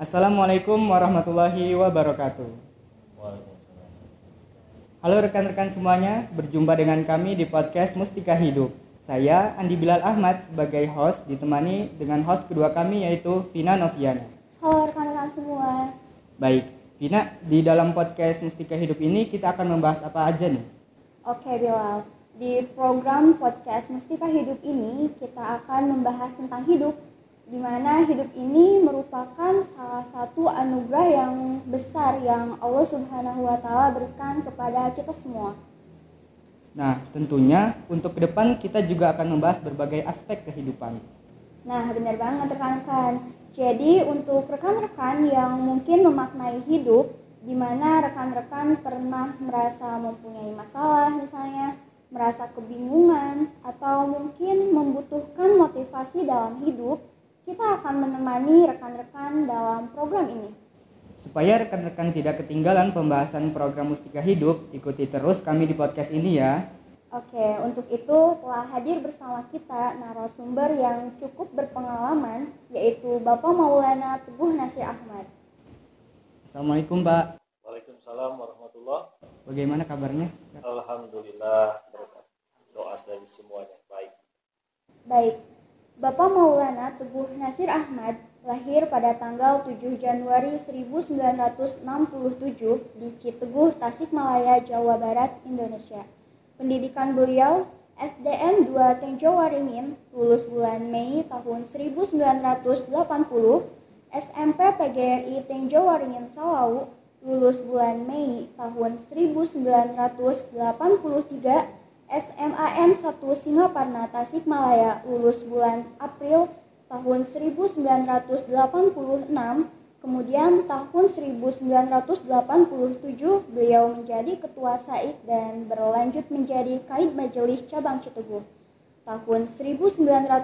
Assalamualaikum warahmatullahi wabarakatuh. Halo rekan-rekan semuanya, berjumpa dengan kami di podcast Mustika Hidup. Saya Andi Bilal Ahmad sebagai host ditemani dengan host kedua kami yaitu Vina Noviana. Halo rekan-rekan semua. Baik, Vina, di dalam podcast Mustika Hidup ini kita akan membahas apa aja nih? Oke Bilal, di program podcast Mustika Hidup ini kita akan membahas tentang hidup di mana hidup ini merupakan salah satu anugerah yang besar yang Allah Subhanahu wa taala berikan kepada kita semua. Nah, tentunya untuk ke depan kita juga akan membahas berbagai aspek kehidupan. Nah, benar banget rekan-rekan. Jadi, untuk rekan-rekan yang mungkin memaknai hidup di mana rekan-rekan pernah merasa mempunyai masalah misalnya, merasa kebingungan atau mungkin membutuhkan motivasi dalam hidup, kita akan menemani rekan-rekan dalam program ini. Supaya rekan-rekan tidak ketinggalan pembahasan program Mustika Hidup, ikuti terus kami di podcast ini ya. Oke, untuk itu telah hadir bersama kita narasumber yang cukup berpengalaman, yaitu Bapak Maulana Teguh Nasir Ahmad. Assalamualaikum Pak. Waalaikumsalam warahmatullah. Bagaimana kabarnya? Alhamdulillah berkat doa dari semuanya baik. Baik, Bapak Maulana Teguh Nasir Ahmad lahir pada tanggal 7 Januari 1967 di Citeguh, Tasikmalaya, Jawa Barat, Indonesia. Pendidikan beliau SDN 2 Tenjowaringin lulus bulan Mei tahun 1980, SMP PGRI Tenjowaringin Salau lulus bulan Mei tahun 1983 SMAN 1 Singaparna Tasikmalaya lulus bulan April tahun 1986 kemudian tahun 1987 beliau menjadi ketua SAIK dan berlanjut menjadi Kaid Majelis Cabang Citeguh tahun 1987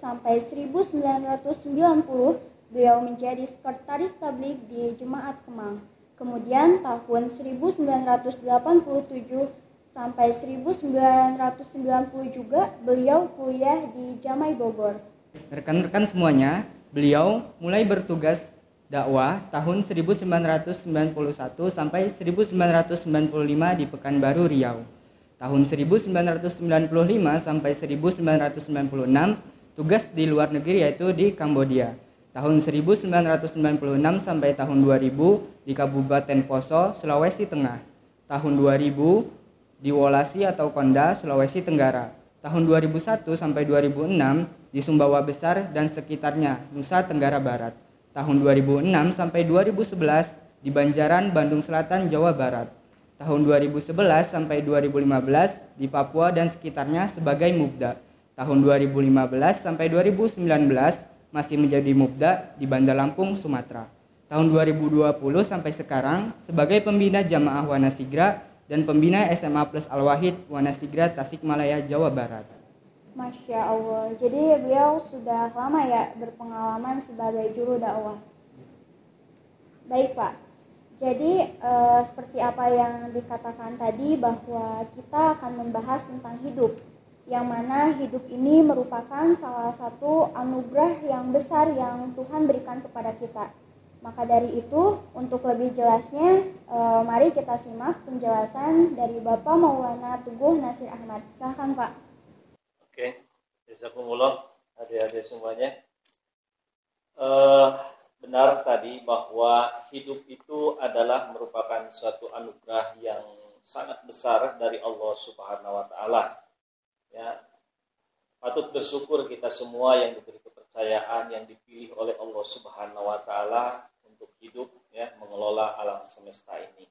sampai 1990 beliau menjadi sekretaris tablik di Jemaat Kemang. Kemudian tahun 1987 sampai 1990 juga beliau kuliah di Jamai Bogor. Rekan-rekan semuanya, beliau mulai bertugas dakwah tahun 1991 sampai 1995 di Pekanbaru Riau. Tahun 1995 sampai 1996 tugas di luar negeri yaitu di Kambodia. Tahun 1996 sampai tahun 2000 di Kabupaten Poso, Sulawesi Tengah. Tahun 2000 di Wolasi atau Konda, Sulawesi Tenggara. Tahun 2001 sampai 2006 di Sumbawa Besar dan sekitarnya, Nusa Tenggara Barat. Tahun 2006 sampai 2011 di Banjaran, Bandung Selatan, Jawa Barat. Tahun 2011 sampai 2015 di Papua dan sekitarnya sebagai Mubda. Tahun 2015 sampai 2019 masih menjadi Mubda di Bandar Lampung, Sumatera. Tahun 2020 sampai sekarang sebagai pembina Jamaah Wanasigra dan pembina SMA Plus Al-Wahid Wanasigra Tasikmalaya Jawa Barat. Masya Allah, jadi beliau sudah lama ya berpengalaman sebagai juru dakwah. Baik Pak, jadi eh, seperti apa yang dikatakan tadi bahwa kita akan membahas tentang hidup, yang mana hidup ini merupakan salah satu anugerah yang besar yang Tuhan berikan kepada kita maka dari itu, untuk lebih jelasnya, e, mari kita simak penjelasan dari Bapak Maulana Teguh Nasir Ahmad. Silahkan Pak. Oke, jazakumullah adik-adik semuanya. E, benar tadi bahwa hidup itu adalah merupakan suatu anugerah yang sangat besar dari Allah Subhanahu wa taala. Ya. Patut bersyukur kita semua yang diberi kepercayaan yang dipilih oleh Allah Subhanahu wa taala hidup ya mengelola alam semesta ini.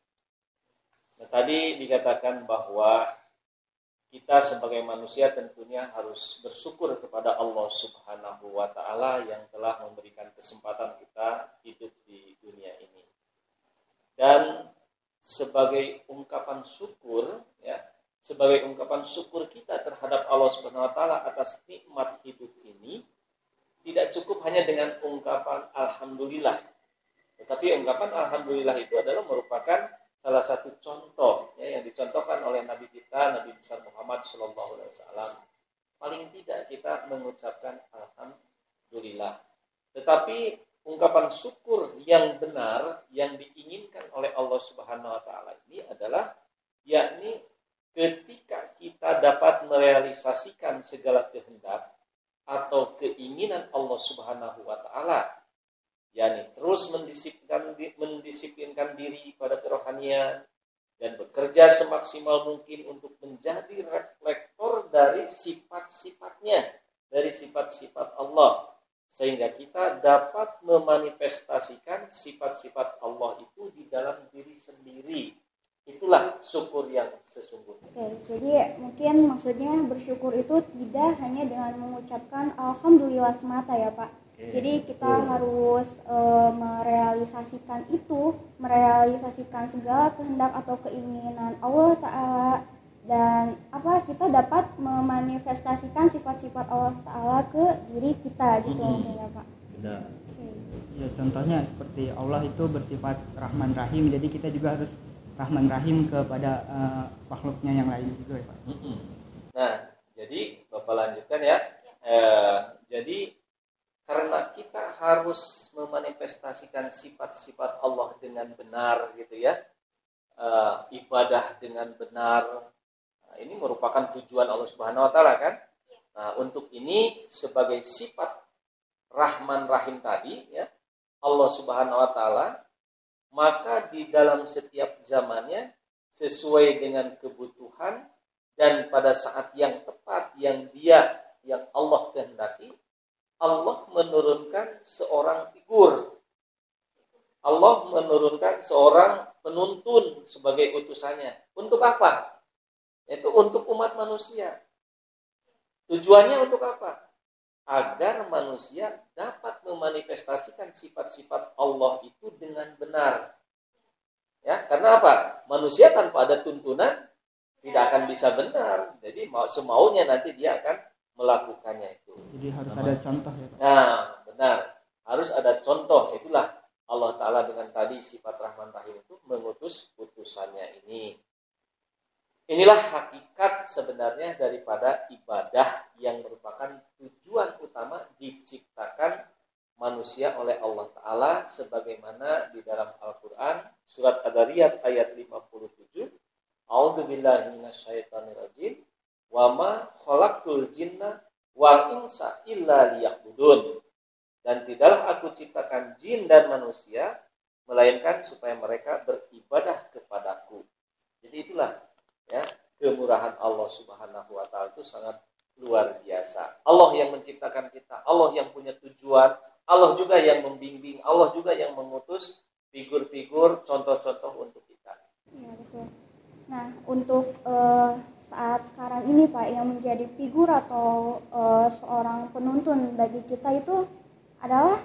Nah, tadi dikatakan bahwa kita sebagai manusia tentunya harus bersyukur kepada Allah Subhanahu wa taala yang telah memberikan kesempatan kita hidup di dunia ini. Dan sebagai ungkapan syukur ya, sebagai ungkapan syukur kita terhadap Allah Subhanahu wa taala atas nikmat hidup ini tidak cukup hanya dengan ungkapan alhamdulillah tetapi ungkapan Alhamdulillah itu adalah merupakan salah satu contoh ya, yang dicontohkan oleh Nabi kita, Nabi besar Muhammad Wasallam. Paling tidak kita mengucapkan Alhamdulillah. Tetapi ungkapan syukur yang benar yang diinginkan oleh Allah Subhanahu wa taala ini adalah yakni ketika kita dapat merealisasikan segala kehendak atau keinginan Allah Subhanahu wa taala terus mendisiplinkan mendisiplinkan diri pada kerohanian dan bekerja semaksimal mungkin untuk menjadi reflektor dari sifat-sifatnya dari sifat-sifat Allah sehingga kita dapat memanifestasikan sifat-sifat Allah itu di dalam diri sendiri. Itulah syukur yang sesungguhnya. Oke, jadi mungkin maksudnya bersyukur itu tidak hanya dengan mengucapkan alhamdulillah semata ya, Pak. Jadi kita harus e, merealisasikan itu, merealisasikan segala kehendak atau keinginan Allah taala dan apa kita dapat memanifestasikan sifat-sifat Allah Taala ke diri kita gitu mm-hmm. ya Pak. Benar. Okay. Ya contohnya seperti Allah itu bersifat Rahman Rahim jadi kita juga harus Rahman Rahim kepada uh, makhluknya yang lain juga ya Pak. Mm-hmm. Nah jadi Bapak lanjutkan ya. Eh, jadi karena kita harus memanifestasikan sifat-sifat Allah dengan benar gitu ya. Uh, ibadah dengan benar Nah, ini merupakan tujuan Allah Subhanahu wa taala kan? Nah, untuk ini sebagai sifat Rahman Rahim tadi ya, Allah Subhanahu wa taala maka di dalam setiap zamannya sesuai dengan kebutuhan dan pada saat yang tepat yang dia yang Allah kehendaki Allah menurunkan seorang figur Allah menurunkan seorang penuntun sebagai utusannya untuk apa? Itu untuk umat manusia. Tujuannya untuk apa? Agar manusia dapat memanifestasikan sifat-sifat Allah itu dengan benar. Ya, karena apa? Manusia tanpa ada tuntunan tidak akan bisa benar. Jadi mau semaunya nanti dia akan melakukannya itu. Jadi harus ada contoh ya Pak. Nah, benar. Harus ada contoh. Itulah Allah Ta'ala dengan tadi sifat Rahman Rahim itu mengutus putusannya ini. Inilah hakikat sebenarnya daripada ibadah yang merupakan tujuan utama diciptakan manusia oleh Allah Ta'ala sebagaimana di dalam Al-Quran surat Ad-Dariyat ayat 57 A'udzubillahi minasyaitonirrajim wa ma khalaqtul jinna wal insa illa liya'budun dan tidaklah aku ciptakan jin dan manusia melainkan supaya mereka beribadah kepadaku. Jadi itulah ya kemurahan Allah Subhanahu wa taala itu sangat luar biasa. Allah yang menciptakan kita, Allah yang punya tujuan, Allah juga yang membimbing, Allah juga yang mengutus figur-figur contoh-contoh untuk kita. Ya, betul. Nah, untuk uh, saat sekarang ini Pak yang menjadi figur atau uh, seorang penuntun bagi kita itu adalah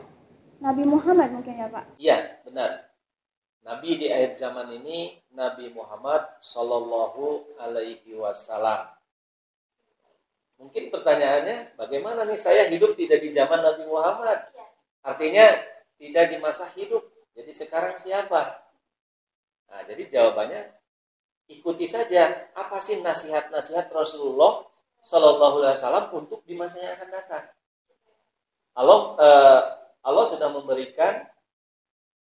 Nabi Muhammad mungkin ya Pak? Iya, benar. Nabi di akhir zaman ini Nabi Muhammad Shallallahu Alaihi Wasallam. Mungkin pertanyaannya, bagaimana nih saya hidup tidak di zaman Nabi Muhammad? Artinya tidak di masa hidup. Jadi sekarang siapa? Nah, jadi jawabannya ikuti saja apa sih nasihat-nasihat Rasulullah Shallallahu Alaihi Wasallam untuk di masa yang akan datang. Allah, eh, Allah sudah memberikan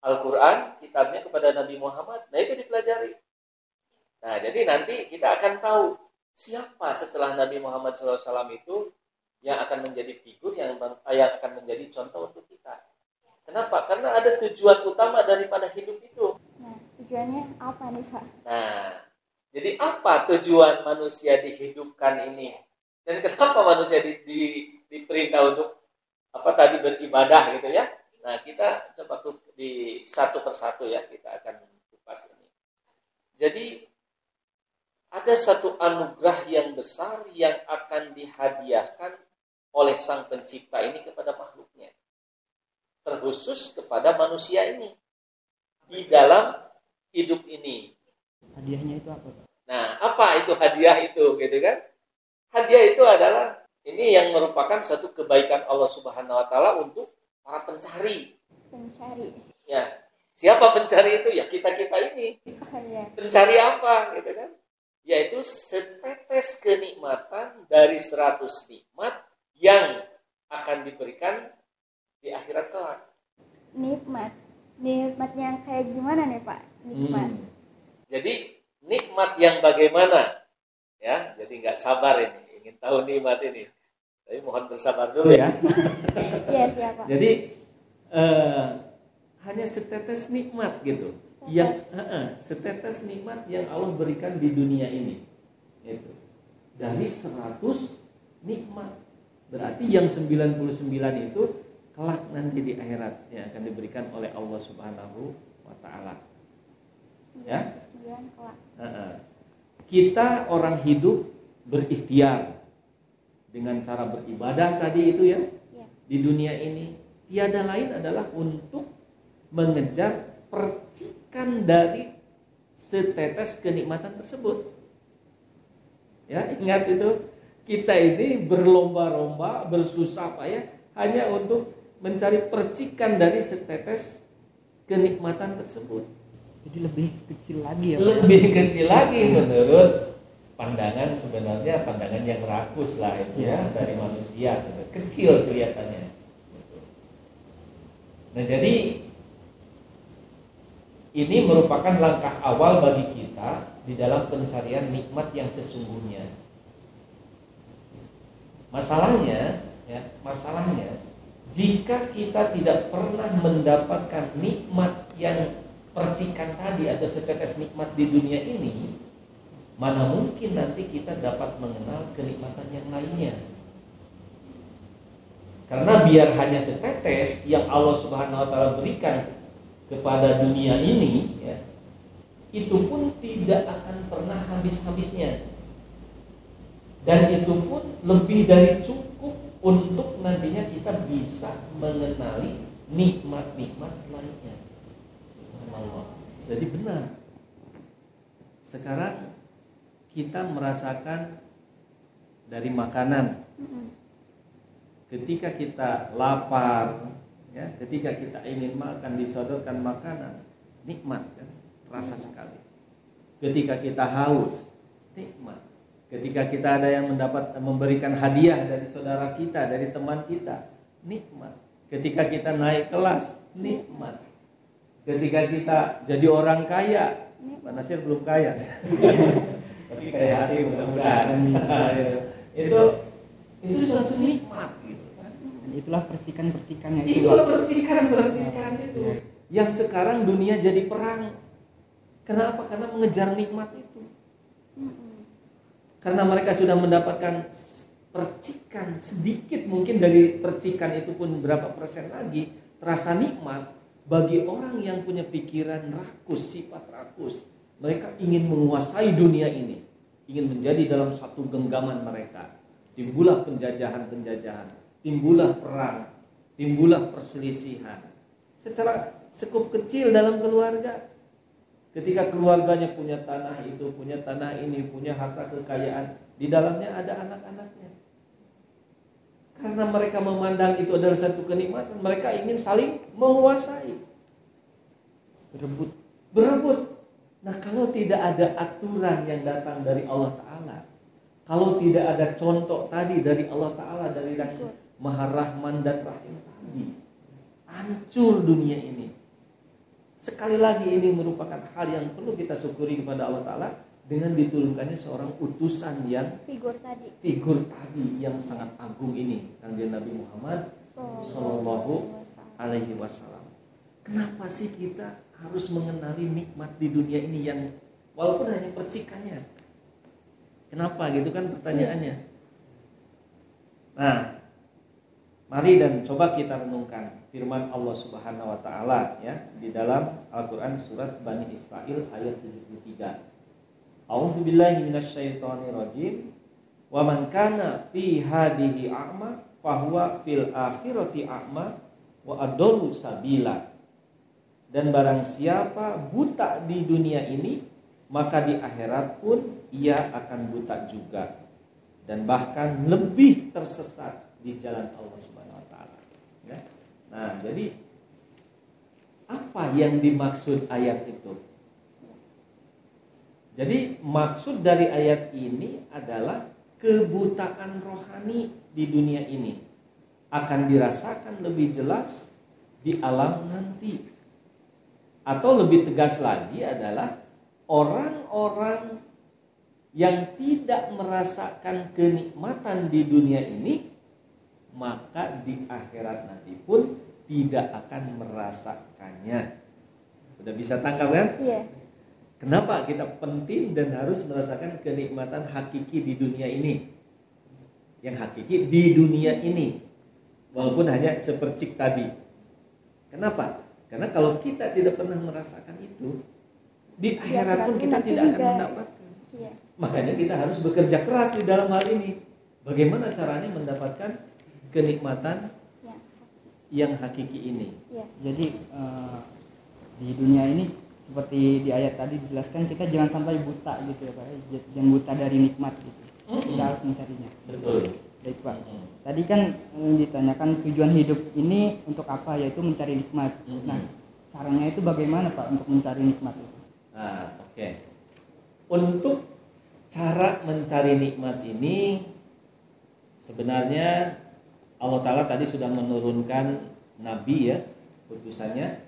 Al-Quran, kitabnya kepada Nabi Muhammad. Nah itu dipelajari. Nah jadi nanti kita akan tahu siapa setelah Nabi Muhammad SAW itu yang akan menjadi figur yang yang akan menjadi contoh untuk kita. Kenapa? Karena ada tujuan utama daripada hidup itu. Nah, tujuannya apa nih Pak? Nah, jadi apa tujuan manusia dihidupkan ini? Dan kenapa manusia di, di, diperintah untuk apa tadi beribadah gitu ya? Nah, kita coba di satu persatu ya, kita akan kupas ini. Jadi, ada satu anugerah yang besar yang akan dihadiahkan oleh sang pencipta ini kepada makhluknya. Terkhusus kepada manusia ini. Di dalam hidup ini. Hadiahnya itu apa? Nah, apa itu hadiah itu gitu kan? Hadiah itu adalah ini yang merupakan satu kebaikan Allah Subhanahu wa taala untuk para pencari. Pencari. Ya, siapa pencari itu? Ya kita kita ini. Oh, ya. Pencari apa, gitu kan? Yaitu setetes kenikmatan dari seratus nikmat yang akan diberikan di akhirat kelak. nikmat nikmat yang kayak gimana nih pak nikmat Hmm. Jadi nikmat yang bagaimana? Ya, jadi nggak sabar ini, ingin tahu nikmat ini. Tapi mohon bersabar dulu ya. iya siap pak Jadi eh, hanya setetes nikmat gitu. Yang Setetes. eh, eh, setetes nikmat yang Allah berikan di dunia ini. Itu. Dari 100 nikmat. Berarti yang 99 itu kelak nanti di akhirat yang akan diberikan oleh Allah Subhanahu wa taala. Ya. Kita orang hidup berikhtiar dengan cara beribadah tadi itu ya Iya. di dunia ini tiada lain adalah untuk mengejar percikan dari setetes kenikmatan tersebut. Ya, ingat itu kita ini berlomba-lomba, bersusah payah hanya untuk mencari percikan dari setetes kenikmatan tersebut Jadi lebih kecil lagi ya. Pak? lebih kecil lagi menurut pandangan sebenarnya pandangan yang rakus lah itu ya dari manusia gitu. kecil kelihatannya Gitu. nah jadi ini merupakan langkah awal bagi kita di dalam pencarian nikmat yang sesungguhnya masalahnya ya masalahnya jika kita tidak pernah mendapatkan nikmat yang percikan tadi atau setetes nikmat di dunia ini, mana mungkin nanti kita dapat mengenal kenikmatan yang lainnya. Karena biar hanya setetes yang Allah Subhanahu wa taala berikan kepada dunia ini ya, itu pun tidak akan pernah habis-habisnya. Dan itu pun lebih dari cukup untuk nantinya kita bisa mengenali nikmat-nikmat lainnya. Subhanallah. Jadi benar. Sekarang kita merasakan dari makanan. Ketika kita lapar, ya, ketika kita ingin makan disodorkan makanan, nikmat kan, terasa sekali. Ketika kita haus, nikmat. Ketika kita ada yang mendapat memberikan hadiah dari saudara kita, dari teman kita, nikmat. Ketika kita naik kelas, nikmat. Ketika kita jadi orang kaya, Pak Nasir belum kaya. Tapi kaya hati mudah-mudahan. itu itu suatu nikmat gitu kan. Dan itulah percikan-percikannya itu. Itulah percikan-percikan itu. Yang sekarang dunia jadi perang. Kenapa? Karena mengejar nikmat itu. Karena mereka sudah mendapatkan percikan sedikit mungkin dari percikan itu pun berapa persen lagi terasa nikmat bagi orang yang punya pikiran rakus, sifat rakus. Mereka ingin menguasai dunia ini, ingin menjadi dalam satu genggaman mereka. Timbullah penjajahan-penjajahan, timbullah perang, timbullah perselisihan. Secara sekup kecil dalam keluarga, Ketika keluarganya punya tanah itu, punya tanah ini, punya harta kekayaan, di dalamnya ada anak-anaknya. Karena mereka memandang itu adalah satu kenikmatan, mereka ingin saling menguasai, Berebut. berebut. Nah, kalau tidak ada aturan yang datang dari Allah Ta'ala, kalau tidak ada contoh tadi dari Allah Ta'ala, dari yang Maha Rahman dan Rahim tadi, hancur dunia ini. Sekali lagi ini merupakan hal yang perlu kita syukuri kepada Allah Ta'ala dengan diturunkannya seorang utusan yang figur tadi figur tadi yang sangat agung ini kanjeng Nabi Muhammad Sallallahu alaihi wasallam. Kenapa sih kita harus mengenali nikmat di dunia ini yang walaupun hanya percikannya? Kenapa gitu kan pertanyaannya? Nah, mari dan coba kita renungkan firman Allah Subhanahu wa taala ya di dalam Al-Qur'an surat Bani Israel ayat 73. A'udzubillahi minasyaitonirrajim. Wa man kana fi hadihi a'ma fahuwa fil akhirati a'ma wa adallu sabila. Dan barang siapa buta di dunia ini, maka di akhirat pun ia akan buta juga dan bahkan lebih tersesat di jalan Allah Subhanahu wa taala. Ya. Nah, jadi apa yang dimaksud ayat itu? Jadi maksud dari ayat ini adalah kebutaan rohani di dunia ini akan dirasakan lebih jelas di alam nanti. Atau lebih tegas lagi adalah orang-orang yang tidak merasakan kenikmatan di dunia ini, maka di akhirat nanti pun tidak akan merasakannya. Udah bisa tangkap kan? Iya. Kenapa kita penting dan harus merasakan kenikmatan hakiki di dunia ini? Yang hakiki di dunia ini. Walaupun hanya sepercik tadi. Kenapa? Karena kalau kita tidak pernah merasakan itu, di akhirat pun kita tidak akan mendapatkan. Iya. Makanya kita harus bekerja keras di dalam hal ini. Bagaimana caranya mendapatkan kenikmatan Ya. yang hakiki ini? Iya. Jadi eh, di dunia ini seperti di ayat tadi dijelaskan kita jangan sampai buta gitu ya Pak. Jangan buta dari nikmat gitu. Kita harus mencarinya. Betul. Baik Pak. Tadi kan eh, ditanyakan tujuan hidup ini untuk apa yaitu mencari nikmat. Mhm. Nah, caranya itu bagaimana Pak untuk mencari nikmat itu? Nah, oke. Untuk cara mencari nikmat ini sebenarnya Allah Ta'ala tadi sudah menurunkan Nabi ya, putusannya.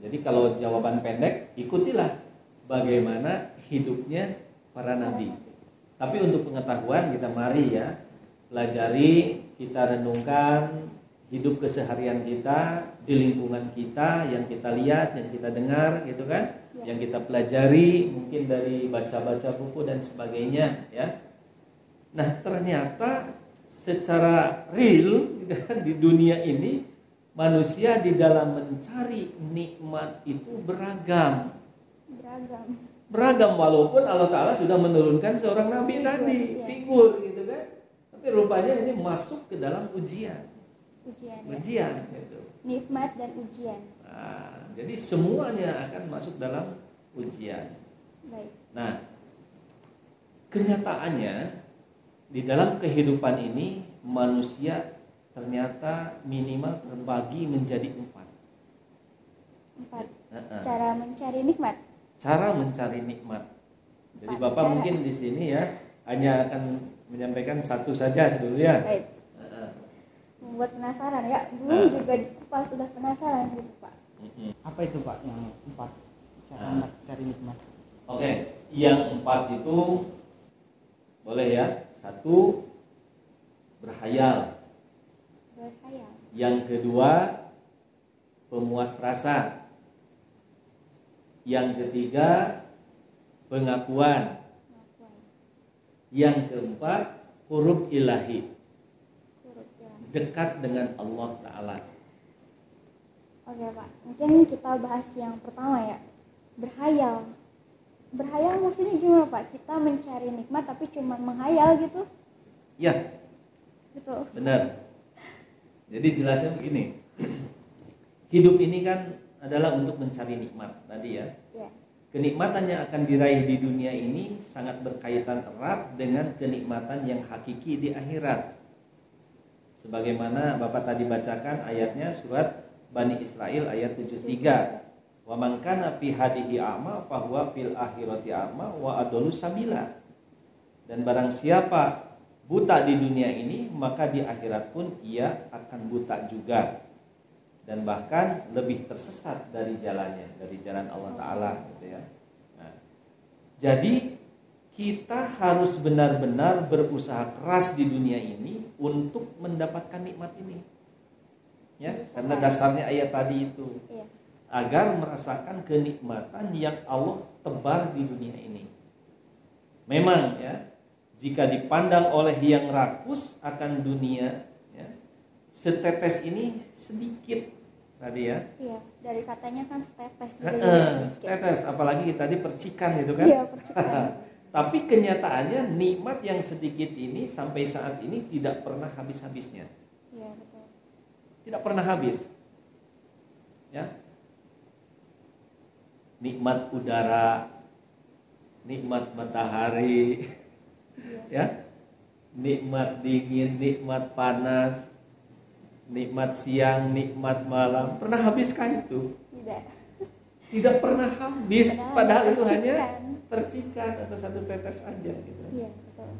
Jadi kalau jawaban pendek, ikutilah bagaimana hidupnya para Nabi. Tapi untuk pengetahuan kita mari ya, pelajari, kita renungkan hidup keseharian kita di lingkungan kita yang kita lihat, yang kita dengar gitu kan, yang kita pelajari mungkin dari baca-baca buku dan sebagainya ya. Nah, ternyata secara real gitu kan, di dunia ini manusia di dalam mencari nikmat itu beragam. Beragam. Beragam walaupun Allah Taala sudah menurunkan seorang nabi Figur, tadi, iya. figur gitu kan. Tapi rupanya ini masuk ke dalam ujian, Ujian. ya. ujian gitu. Nikmat dan ujian. Nah, jadi semuanya akan masuk dalam ujian. Baik. Nah, kenyataannya di dalam kehidupan ini manusia ternyata minimal terbagi menjadi empat. Empat. Nah, Cara mencari nikmat. cara mencari nikmat. Jadi Empat bapak cara. mungkin di sini ya hanya akan menyampaikan satu saja sebetulnya. Baik. Membuat penasaran ya. Dulu Ah. juga Pak sudah penasaran gitu Pak. Apa itu Pak yang empat cara Ah. mencari nikmat? Oke, yang empat itu boleh ya. Satu berhayal, Berkhayal. yang kedua pemuas rasa, yang ketiga pengakuan, Pengakuan. yang keempat huruf ilahi, dekat dengan Allah Taala. Oke Pak. Mungkin kita bahas yang pertama ya. Berhayal. Berhayal maksudnya gimana Pak? Kita mencari nikmat tapi cuma menghayal gitu? Ya, Gitu. benar. Jadi jelasnya begini. Hidup ini kan adalah untuk mencari nikmat tadi ya. Ya. Kenikmatan yang akan diraih di dunia ini sangat berkaitan erat dengan kenikmatan yang hakiki di akhirat. Sebagaimana Bapak tadi bacakan ayatnya surat Bani Israel ayat 73. Wa man kana fi hadihi a'ma fahuwa fil akhirati a'ma wa adallu sabila. Dan barang siapa buta di dunia ini, maka di akhirat pun ia akan buta juga dan bahkan lebih tersesat dari jalannya, dari jalan Allah Taala, gitu ya. Nah, jadi kita harus benar-benar berusaha keras di dunia ini untuk mendapatkan nikmat ini, ya, karena dasarnya ayat tadi itu Iya. agar merasakan kenikmatan yang Allah tebar di dunia ini. Memang ya, jika dipandang oleh yang rakus akan dunia, ya, setetes ini sedikit tadi ya. Iya, dari katanya kan setetes jadi sedikit. Setetes, apalagi tadi percikan gitu kan. Iya, percikan. Tapi kenyataannya nikmat yang sedikit ini sampai saat ini tidak pernah habis-habisnya. Iya, betul. Tidak pernah habis. Ya. Nikmat udara, nikmat matahari. ya. Nikmat dingin, nikmat panas, nikmat siang, nikmat malam. Pernah habiskah itu? Tidak. Tidak pernah habis, Padahal padahal hanya itu hanya percikan. percikan atau satu tetes aja gitu. Iya, betul.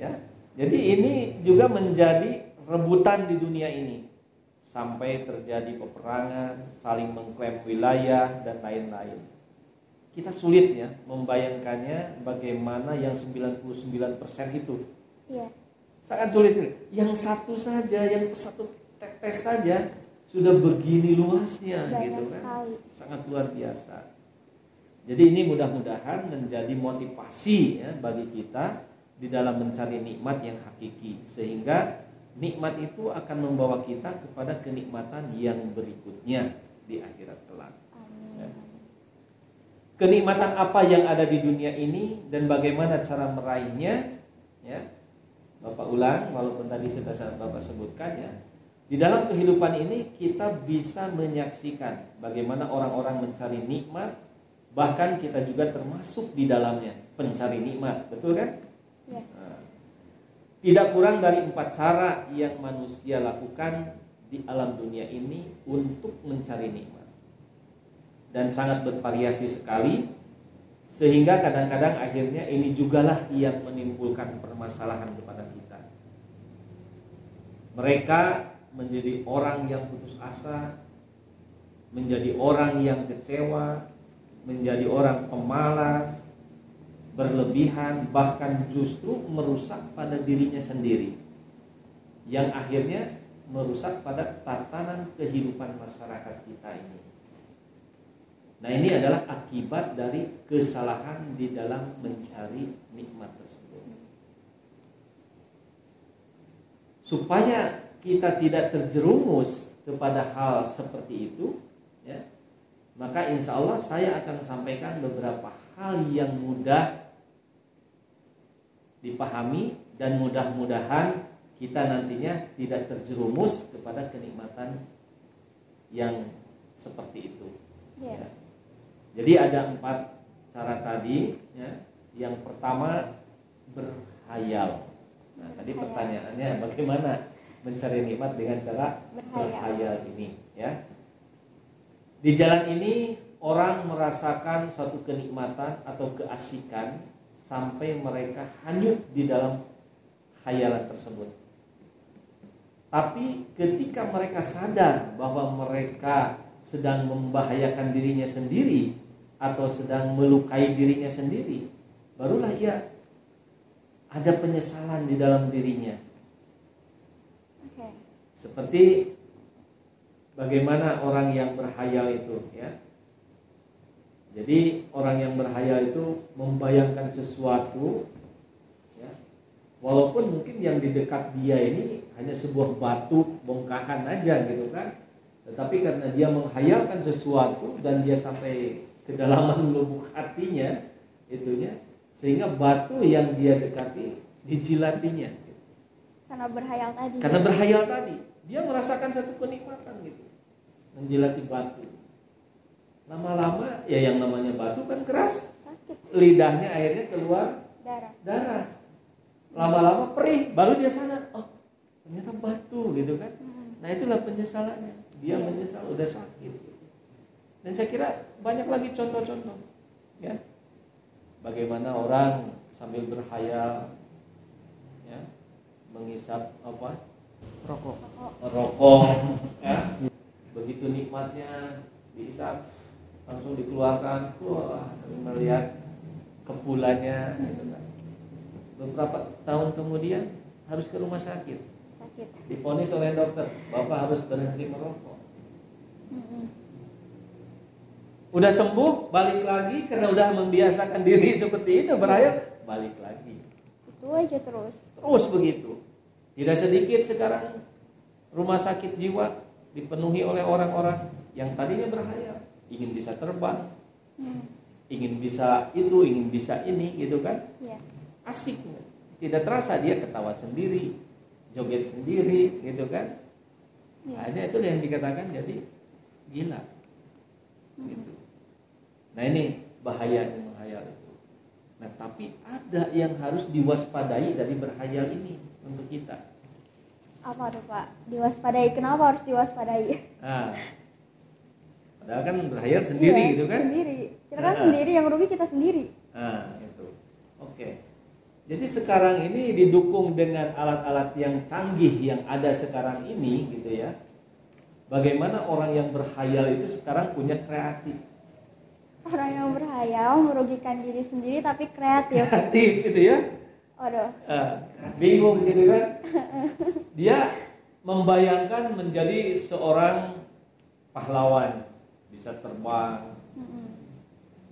Ya. Jadi ini juga menjadi rebutan di dunia ini. sampai terjadi peperangan, saling mengklaim wilayah dan lain-lain. Kita sulit ya membayangkannya bagaimana yang 99% itu. Iya. Sangat sulit. Yang satu saja, yang satu tetes saja sudah begini luasnya Banyak gitu kan. sekali. Sangat luar biasa. Jadi ini mudah-mudahan menjadi motivasi ya bagi kita di dalam mencari nikmat yang hakiki sehingga nikmat itu akan membawa kita kepada kenikmatan yang berikutnya di akhirat kelak. Ya. Kenikmatan apa yang ada di dunia ini dan bagaimana cara meraihnya? Ya, Bapak ulang, walaupun tadi sudah Bapak sebutkan ya. Di dalam kehidupan ini kita bisa menyaksikan bagaimana orang-orang mencari nikmat, bahkan kita juga termasuk di dalamnya pencari nikmat, betul kan? Nah, Tidak kurang dari empat cara yang manusia lakukan di alam dunia ini untuk mencari nikmat. Dan sangat bervariasi sekali sehingga kadang-kadang akhirnya ini jugalah yang menimbulkan permasalahan kepada kita. Mereka menjadi orang yang putus asa, menjadi orang yang kecewa, menjadi orang pemalas, berlebihan, bahkan justru merusak pada dirinya sendiri. Yang akhirnya merusak pada tatanan kehidupan masyarakat kita ini. Nah, ini adalah akibat dari kesalahan di dalam mencari nikmat tersebut. Supaya kita tidak terjerumus kepada hal seperti itu, ya, maka insya Allah saya akan sampaikan beberapa hal yang mudah dipahami dan mudah-mudahan kita nantinya tidak terjerumus kepada kenikmatan yang seperti itu. Iya. Ya. Jadi ada empat cara tadi. Ya. Yang pertama berhayal. Nah, tadi pertanyaannya bagaimana mencari nikmat dengan cara Berhayal. berhayal ini, ya. Di jalan ini orang merasakan suatu kenikmatan atau keasikan sampai mereka hanyut di dalam khayalan tersebut. Tapi ketika mereka sadar bahwa mereka sedang membahayakan dirinya sendiri atau sedang melukai dirinya sendiri, barulah ia ada penyesalan di dalam dirinya. Seperti bagaimana orang yang berhayal itu ya. Jadi orang yang berhayal itu membayangkan sesuatu ya. Walaupun mungkin yang di dekat dia ini hanya sebuah batu bongkahan aja gitu kan. Tetapi karena dia menghayalkan sesuatu dan dia sampai kedalaman lubuk hatinya itunya. Sehingga batu yang dia dekati dijilatinya. Karena berhayal tadi. karena berhayal tadi. Dia merasakan satu kenikmatan gitu. Menjilati batu. Lama-lama ya yang namanya batu kan keras. Sakit. Lidahnya akhirnya keluar darah. darah. Lama-lama perih baru dia sadar oh ternyata batu gitu kan. Hmm. nah itulah penyesalannya. Dia menyesal udah sakit. gitu. Dan saya kira banyak lagi contoh-contoh ya bagaimana orang sambil berhayal ya mengisap apa Rokok. Rokok ya begitu nikmatnya diisap langsung dikeluarkan wah sambil melihat kepulannya gitu kan beberapa tahun kemudian harus ke rumah sakit sakit. difonis oleh dokter bapak harus berhenti merokok. Udah sembuh balik lagi karena udah membiasakan diri seperti itu berhayal balik lagi Itu aja terus. terus begitu tidak sedikit sekarang rumah sakit jiwa dipenuhi oleh orang-orang yang tadinya berhayal ingin bisa terbang Hmm. ingin bisa itu ingin bisa ini gitu kan Iya. asik tidak terasa dia ketawa sendiri joget sendiri gitu kan Iya. hanya itu yang dikatakan jadi gila Hmm. gitu nah ini bahaya menghayal itu nah tapi ada yang harus diwaspadai dari berhayal ini untuk kita Apa tuh Pak? Diwaspadai. Kenapa harus diwaspadai? nah padahal kan berhayal sendiri Iya, gitu kan Sendiri. Kita kan Ah. sendiri yang rugi kita sendiri. Nah, itu. Oke. Jadi sekarang ini didukung dengan alat-alat yang canggih yang ada sekarang ini gitu ya. bagaimana orang yang berhayal itu sekarang punya kreatif. Orang yang berhayal merugikan diri sendiri tapi kreatif. Kreatif gitu ya. Aduh. Uh, bingung gitu kan. Dia membayangkan menjadi seorang pahlawan, bisa terbang,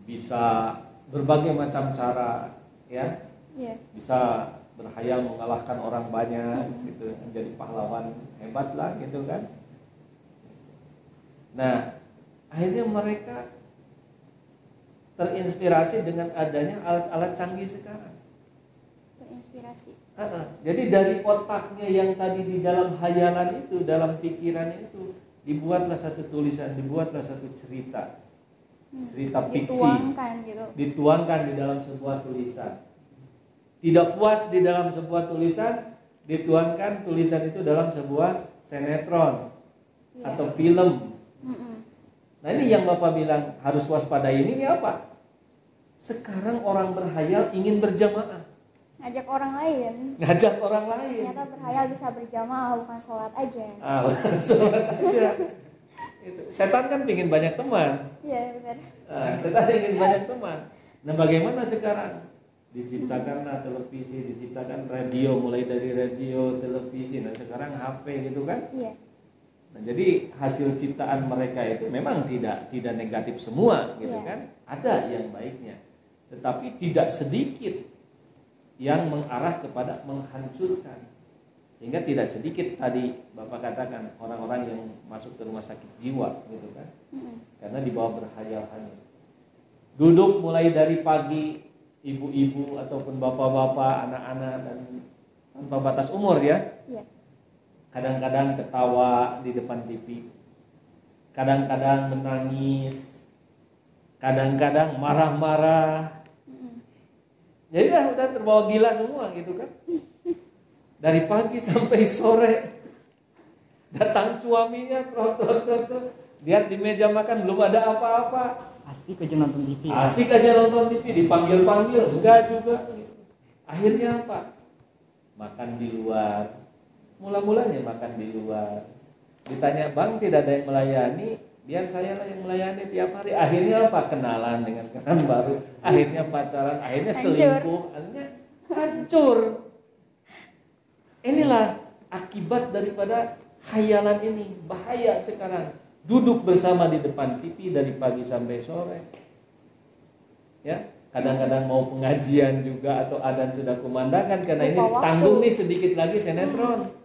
bisa berbagai macam cara, ya, yeah. bisa berhayal mengalahkan orang banyak, gitu, menjadi pahlawan hebat lah, gitu kan. Nah, akhirnya mereka terinspirasi dengan adanya alat-alat canggih sekarang. Terinspirasi. Uh -uh. Jadi dari otaknya yang tadi di dalam hayalan itu, dalam pikiran itu, dibuatlah satu tulisan, dibuatlah satu cerita, hmm. cerita fiksi, dituangkan gitu, dituangkan di dalam sebuah tulisan. Tidak puas di dalam sebuah tulisan, dituangkan tulisan itu dalam sebuah sinetron yeah. atau film Nah ini yang Bapak bilang harus waspada ini, ini apa? Sekarang orang berhayal ingin berjamaah. Ngajak orang lain. Ngajak orang lain. Ternyata berhayal bisa berjamaah bukan sholat aja. Ah, bukan sholat aja. Itu. Setan kan ingin banyak teman. Iya benar. Nah, setan ingin banyak teman. Nah bagaimana sekarang? Diciptakanlah televisi, diciptakan radio, mulai dari radio, televisi, nah sekarang HP gitu kan? Iya Nah, jadi hasil ciptaan mereka itu memang tidak tidak negatif semua gitu yeah. kan. Ada yang baiknya. Tetapi tidak sedikit yang mengarah kepada menghancurkan. Sehingga tidak sedikit tadi Bapak katakan orang-orang yang masuk ke rumah sakit jiwa gitu kan. Mm. Karena dibawa berhayal hanya Duduk mulai dari pagi ibu-ibu ataupun bapak-bapak, anak-anak dan tanpa batas umur ya. Yeah kadang-kadang ketawa di depan TV, kadang-kadang menangis, kadang-kadang marah-marah. Jadi lah udah terbawa gila semua gitu kan. Dari pagi sampai sore datang suaminya trot trot trot, trot. lihat di meja makan belum ada apa-apa. Asik aja nonton TV. Asik aja nonton TV, dipanggil-panggil enggak juga. Akhirnya apa? Makan di luar, mula-mulanya makan di luar. Ditanya bang tidak ada yang melayani? Biar saya lah yang melayani tiap hari. Akhirnya apa? Kenalan dengan kenalan baru. Akhirnya pacaran akhirnya selingkuh. Akhirnya hancur. Inilah akibat daripada hayalan ini. Bahaya sekarang. Duduk bersama di depan TV dari pagi sampai sore. Ya kadang-kadang mau pengajian juga atau adan sudah kumandangkan karena ini tanggung nih sedikit lagi sinetron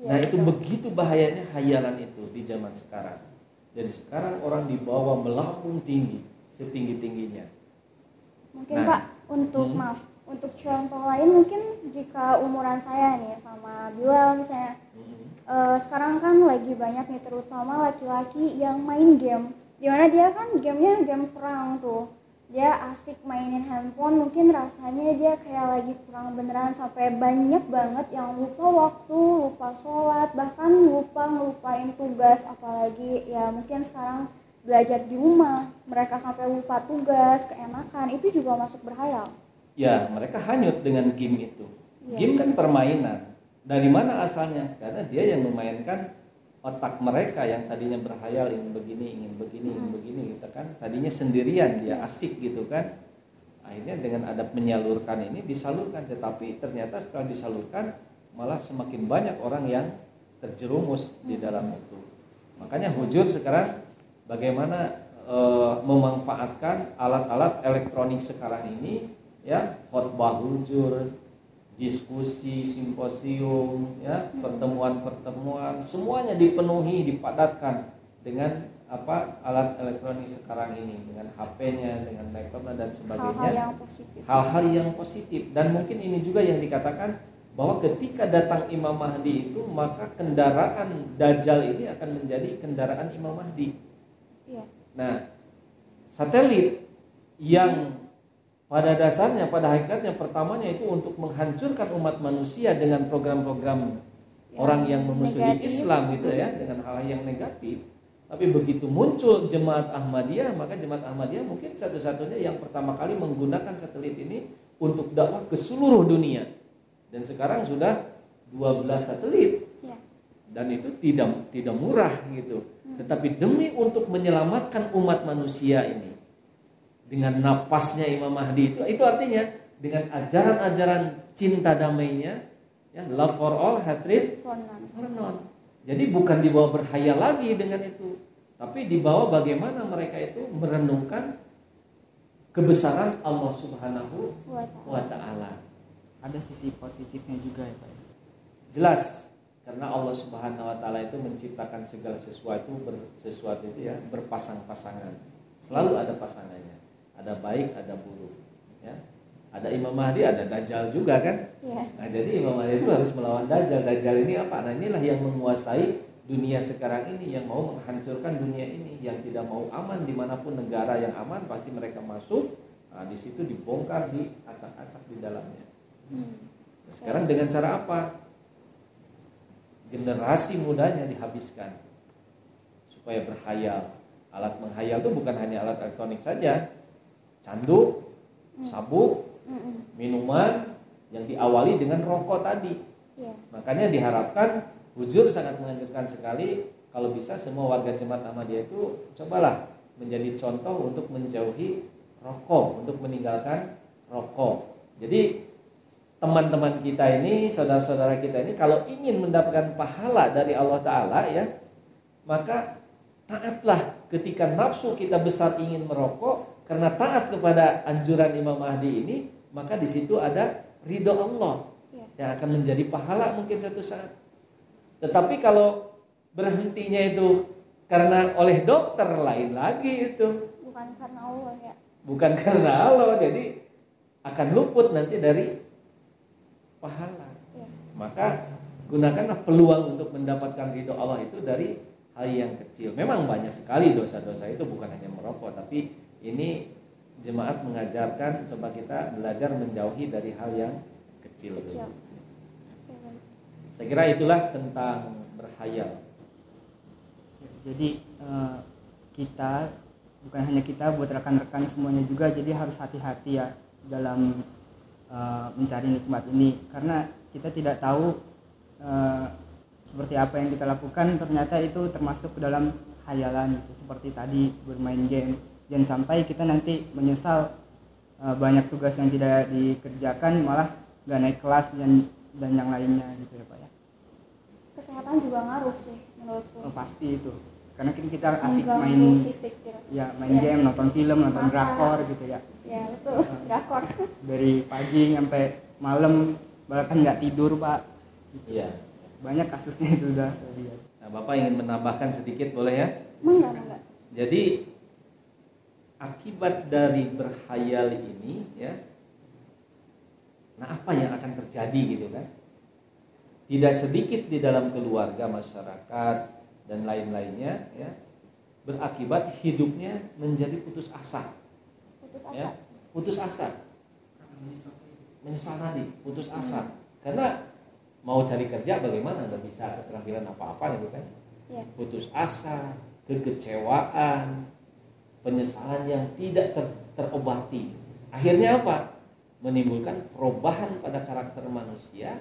Nah itu begitu bahayanya hayalan itu di zaman sekarang. Jadi sekarang orang dibawa melambung tinggi, setinggi tingginya. Mungkin nah, Pak untuk hmm. maaf untuk contoh lain mungkin jika umuran saya nih sama Bilal misalnya hmm. uh, sekarang kan lagi banyak nih terutama laki-laki yang main game di mana dia kan gamenya game perang tuh dia asik mainin handphone mungkin rasanya dia kayak lagi kurang beneran sampai banyak banget yang lupa waktu lupa sholat bahkan lupa ngelupain tugas apalagi ya mungkin sekarang belajar di rumah mereka sampai lupa tugas keenakan itu juga masuk berhayal. Ya mereka hanyut dengan game itu. Ya. game kan permainan. Dari mana asalnya? Karena dia yang memainkan otak mereka yang tadinya berhayal ingin begini ingin begini ingin hmm. begini gitu kan. Tadinya sendirian dia asik gitu kan. Akhirnya dengan ada menyalurkan ini disalurkan. Tetapi ternyata setelah disalurkan malah semakin banyak orang yang terjerumus di hmm. dalam itu. Makanya hujur sekarang bagaimana e, memanfaatkan alat-alat elektronik sekarang ini ya. Khotbah hujur diskusi, simposium, ya, pertemuan-pertemuan, semuanya dipenuhi, dipadatkan dengan apa alat elektronik sekarang ini, dengan HP-nya, dengan laptopnya dan sebagainya. Hal-hal yang positif. Hal-hal yang positif dan mungkin ini juga yang dikatakan bahwa ketika datang Imam Mahdi itu maka kendaraan Dajjal ini akan menjadi kendaraan Imam Mahdi. Iya. Nah, satelit yang pada dasarnya, pada hakikatnya pertamanya itu untuk menghancurkan umat manusia dengan program-program ya, orang yang memusuhi negatif. Islam gitu ya, dengan hal yang negatif. Tapi begitu muncul jemaat Ahmadiyah, maka jemaat Ahmadiyah mungkin satu-satunya yang pertama kali menggunakan satelit ini untuk dakwah ke seluruh dunia. Dan sekarang sudah 12 satelit. Ya. dan itu tidak tidak murah gitu. Tetapi demi untuk menyelamatkan umat manusia ini dengan napasnya Imam Mahdi itu itu artinya dengan ajaran-ajaran cinta damainya ya love for all hatred For none. for none. Jadi bukan dibawa berhayal lagi dengan itu, tapi dibawa bagaimana mereka itu merenungkan kebesaran Allah Subhanahu Wa ta'ala. wa taala. Ada sisi positifnya juga ya Pak. ya? Jelas karena Allah Subhanahu wa taala itu menciptakan segala sesuatu ber, sesuatu itu ya berpasang-pasangan. Selalu ada pasangannya. Ada baik, ada buruk, ya. Ada Imam Mahdi, ada Dajjal juga kan? Iya. Nah, jadi Imam Mahdi itu harus melawan Dajjal. Dajjal ini apa? Nah, inilah yang menguasai dunia sekarang ini yang mau menghancurkan dunia ini, yang tidak mau aman di mana pun negara yang aman pasti mereka masuk. Nah, di situ dibongkar, diacak-acak di dalamnya. Hmm. Nah, sekarang dengan cara apa? Generasi mudanya dihabiskan supaya berhayal. Alat menghayal itu bukan hanya alat elektronik saja, candu, sabuk, minuman yang diawali dengan rokok tadi. Iya. Makanya diharapkan Hujur sangat menganjurkan sekali kalau bisa semua warga jemaat Ahmadiyah itu cobalah menjadi contoh untuk menjauhi rokok, untuk meninggalkan rokok. Jadi teman-teman kita ini, saudara-saudara kita ini kalau ingin mendapatkan pahala dari Allah taala ya, maka taatlah ketika nafsu kita besar ingin merokok karena taat kepada anjuran Imam Mahdi ini, maka di situ ada ridho Allah Iya. yang akan menjadi pahala mungkin satu saat. Tetapi kalau berhentinya itu karena oleh dokter lain lagi itu, Bukan karena Allah ya. bukan karena Allah, jadi akan luput nanti dari pahala. Iya. Maka gunakanlah peluang untuk mendapatkan ridho Allah itu dari hal yang kecil. Memang banyak sekali dosa-dosa itu bukan hanya merokok, tapi ini jemaat mengajarkan coba kita belajar menjauhi dari hal yang kecil. Kecil. Saya kira itulah tentang berhayal. Jadi eh, kita bukan hanya kita buat rekan-rekan semuanya juga jadi harus hati-hati ya dalam eh, mencari nikmat ini karena kita tidak tahu eh, seperti apa yang kita lakukan ternyata itu termasuk ke dalam hayalan itu seperti tadi bermain game jangan sampai kita nanti menyesal eh, banyak tugas yang tidak dikerjakan malah nggak naik kelas dan dan yang lainnya gitu ya pak ya Kesehatan juga ngaruh sih menurutku. Oh, pasti itu karena kan kita asik Mengganggu main fisik gitu. ya main Iya. game nonton film nonton Mata. drakor gitu ya Ya betul. Drakor. dari pagi sampai malam bahkan nggak tidur pak Iya. banyak kasusnya itu saya lihat Nah, Bapak ingin menambahkan sedikit boleh ya? Mangga, mangga. Jadi akibat dari berhayal ini ya. Nah, apa yang akan terjadi gitu kan? Tidak sedikit di dalam keluarga, masyarakat dan lain-lainnya ya. Berakibat hidupnya menjadi putus asa, Putus asa. ya. Putus asa. Menyesal tadi, putus asa. Karena mau cari kerja bagaimana nggak bisa keterampilan apa-apa gitu kan? Iya. putus asa, kekecewaan, penyesalan yang tidak ter- terobati. Akhirnya apa? Menimbulkan perubahan pada karakter manusia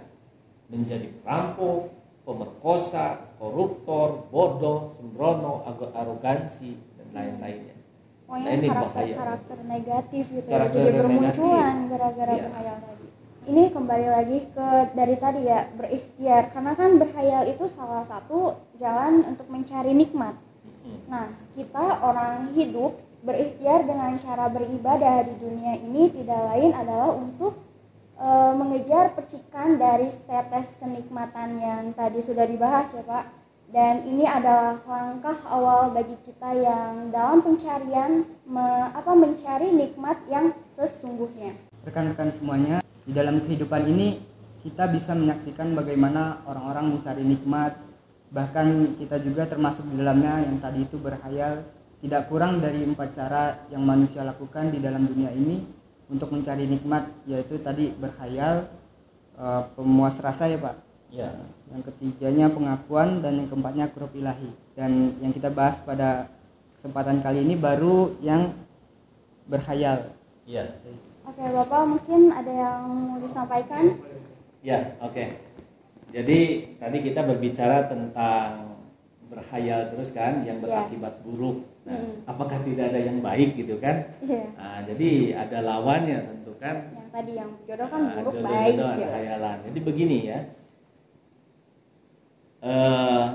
menjadi perampok, pemerkosa, koruptor, bodoh, sembrono, arogansi dan lain-lainnya. Pokoknya Nah, ini karakter bahaya. karakter negatif gitu ya. Karakter Jadi negatif. bermunculan gara-gara Iya. berhayal tadi. Ini kembali lagi ke dari tadi ya berikhtiar karena kan berhayal itu salah satu jalan untuk mencari nikmat. Mm. Nah, kita orang hidup berikhtiar dengan cara beribadah di dunia ini tidak lain adalah untuk e, mengejar percikan dari tetes kenikmatan yang tadi sudah dibahas ya Pak. Dan ini adalah langkah awal bagi kita yang dalam pencarian me- apa mencari nikmat yang sesungguhnya. rekan-rekan semuanya di dalam kehidupan ini kita bisa menyaksikan bagaimana orang-orang mencari nikmat bahkan kita juga termasuk di dalamnya yang tadi itu berhayal tidak kurang dari empat cara yang manusia lakukan di dalam dunia ini untuk mencari nikmat yaitu tadi berhayal eh, pemuas rasa ya pak Ya. yang ketiganya pengakuan dan yang keempatnya huruf ilahi dan yang kita bahas pada kesempatan kali ini baru yang berhayal Iya. Oke, Bapak mungkin ada yang mau disampaikan? Ya, oke. Jadi tadi kita berbicara tentang berhayal terus kan yang Iya. berakibat buruk. Nah, Hmm. apakah tidak ada yang baik gitu kan? Iya. Nah, jadi ada lawannya tentu kan. Yang tadi yang jodoh kan Nah, buruk jodoh-jodoh baik ada gitu. hayalan. Jadi begini ya. Eh,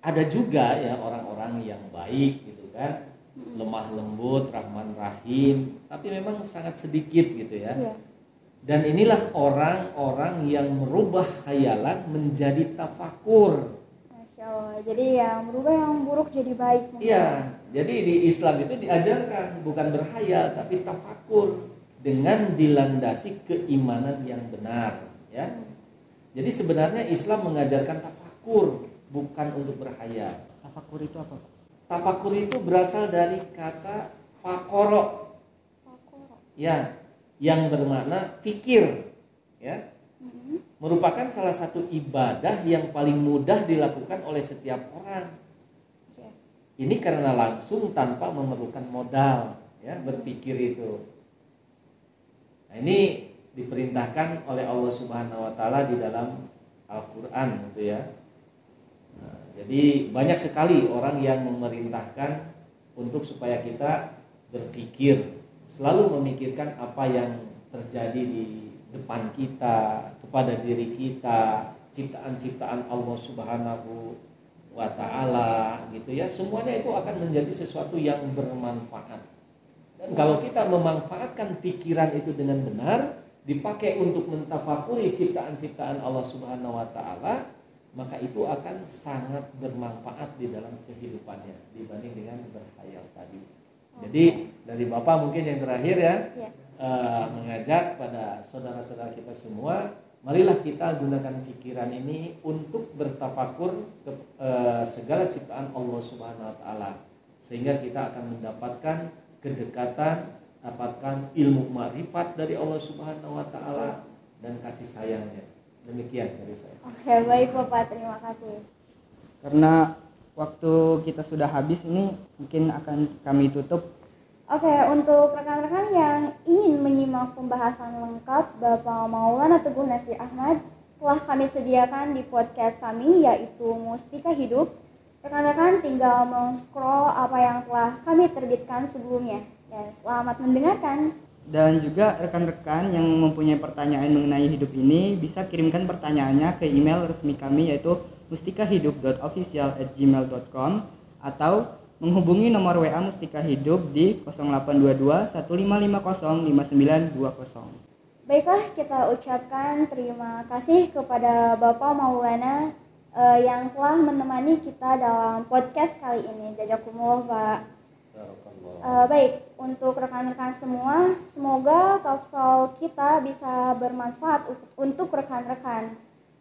ada juga ya orang-orang yang baik gitu kan, Mm-mm. lemah lembut, rahman rahim, tapi memang sangat sedikit gitu ya. Iya. Dan inilah orang-orang yang merubah hayalan menjadi tafakur. Masya Allah. Jadi yang berubah yang buruk jadi baik. Iya, jadi di Islam itu diajarkan bukan berhayal tapi tafakur dengan dilandasi keimanan yang benar, ya. Hmm. Jadi sebenarnya Islam mengajarkan tafakur bukan untuk berhayal. Tafakur itu apa? Tafakur itu berasal dari kata fakoro, Fakor. ya, yang bermakna fikir, ya. Mm-mm. Merupakan salah satu ibadah yang paling mudah dilakukan oleh setiap orang. Iya. Ini karena langsung tanpa memerlukan modal, ya, berpikir itu. Nah, ini diperintahkan oleh Allah Subhanahu wa taala di dalam Al-Qur'an gitu ya. Nah, jadi banyak sekali orang yang memerintahkan untuk supaya kita berpikir, selalu memikirkan apa yang terjadi di depan kita, kepada diri kita, ciptaan-ciptaan Allah Subhanahu wa taala gitu ya. Semuanya itu akan menjadi sesuatu yang bermanfaat. Dan kalau kita memanfaatkan pikiran itu dengan benar, dipakai untuk mentafakuri ciptaan-ciptaan Allah Subhanahu wa taala, maka itu akan sangat bermanfaat di dalam kehidupannya dibanding dengan berhayal tadi. Jadi dari Bapak mungkin yang terakhir ya, Iya. eh, mengajak pada saudara-saudara kita semua, marilah kita gunakan pikiran ini untuk bertafakur ke eh, segala ciptaan Allah Subhanahu wa taala sehingga kita akan mendapatkan kedekatan, dapatkan ilmu makrifat dari Allah Subhanahu wa taala dan kasih sayangnya. Demikian dari saya. Oke, baik Bapak, terima kasih. Karena waktu kita sudah habis ini mungkin akan kami tutup. Oke, untuk rekan-rekan yang ingin menyimak pembahasan lengkap Bapak Maulana Teguh Nasi Ahmad telah kami sediakan di podcast kami yaitu Mustika Hidup. Rekan-rekan tinggal meng-scroll apa yang telah kami terbitkan sebelumnya. Dan selamat mendengarkan. Dan juga rekan-rekan yang mempunyai pertanyaan mengenai hidup ini bisa kirimkan pertanyaannya ke email resmi kami yaitu mustikahidup.official@gmail.com atau menghubungi nomor WA Mustika Hidup di 0822 1550 5920. Baiklah, kita ucapkan terima kasih kepada Bapak Maulana eh, yang telah menemani kita dalam podcast kali ini. Jazakumullah, Pak. Eh, baik, untuk rekan-rekan semua, semoga talkshow kita bisa bermanfaat untuk rekan-rekan.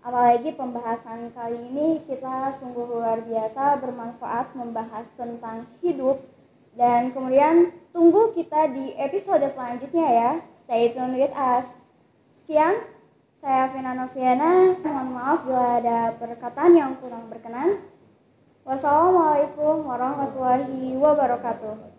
Apalagi pembahasan kali ini kita sungguh luar biasa bermanfaat membahas tentang hidup dan kemudian tunggu kita di episode selanjutnya ya. Stay tune with us. Sekian, saya Vina Noviana. Mohon maaf bila ada perkataan yang kurang berkenan. Wassalamualaikum warahmatullahi wabarakatuh.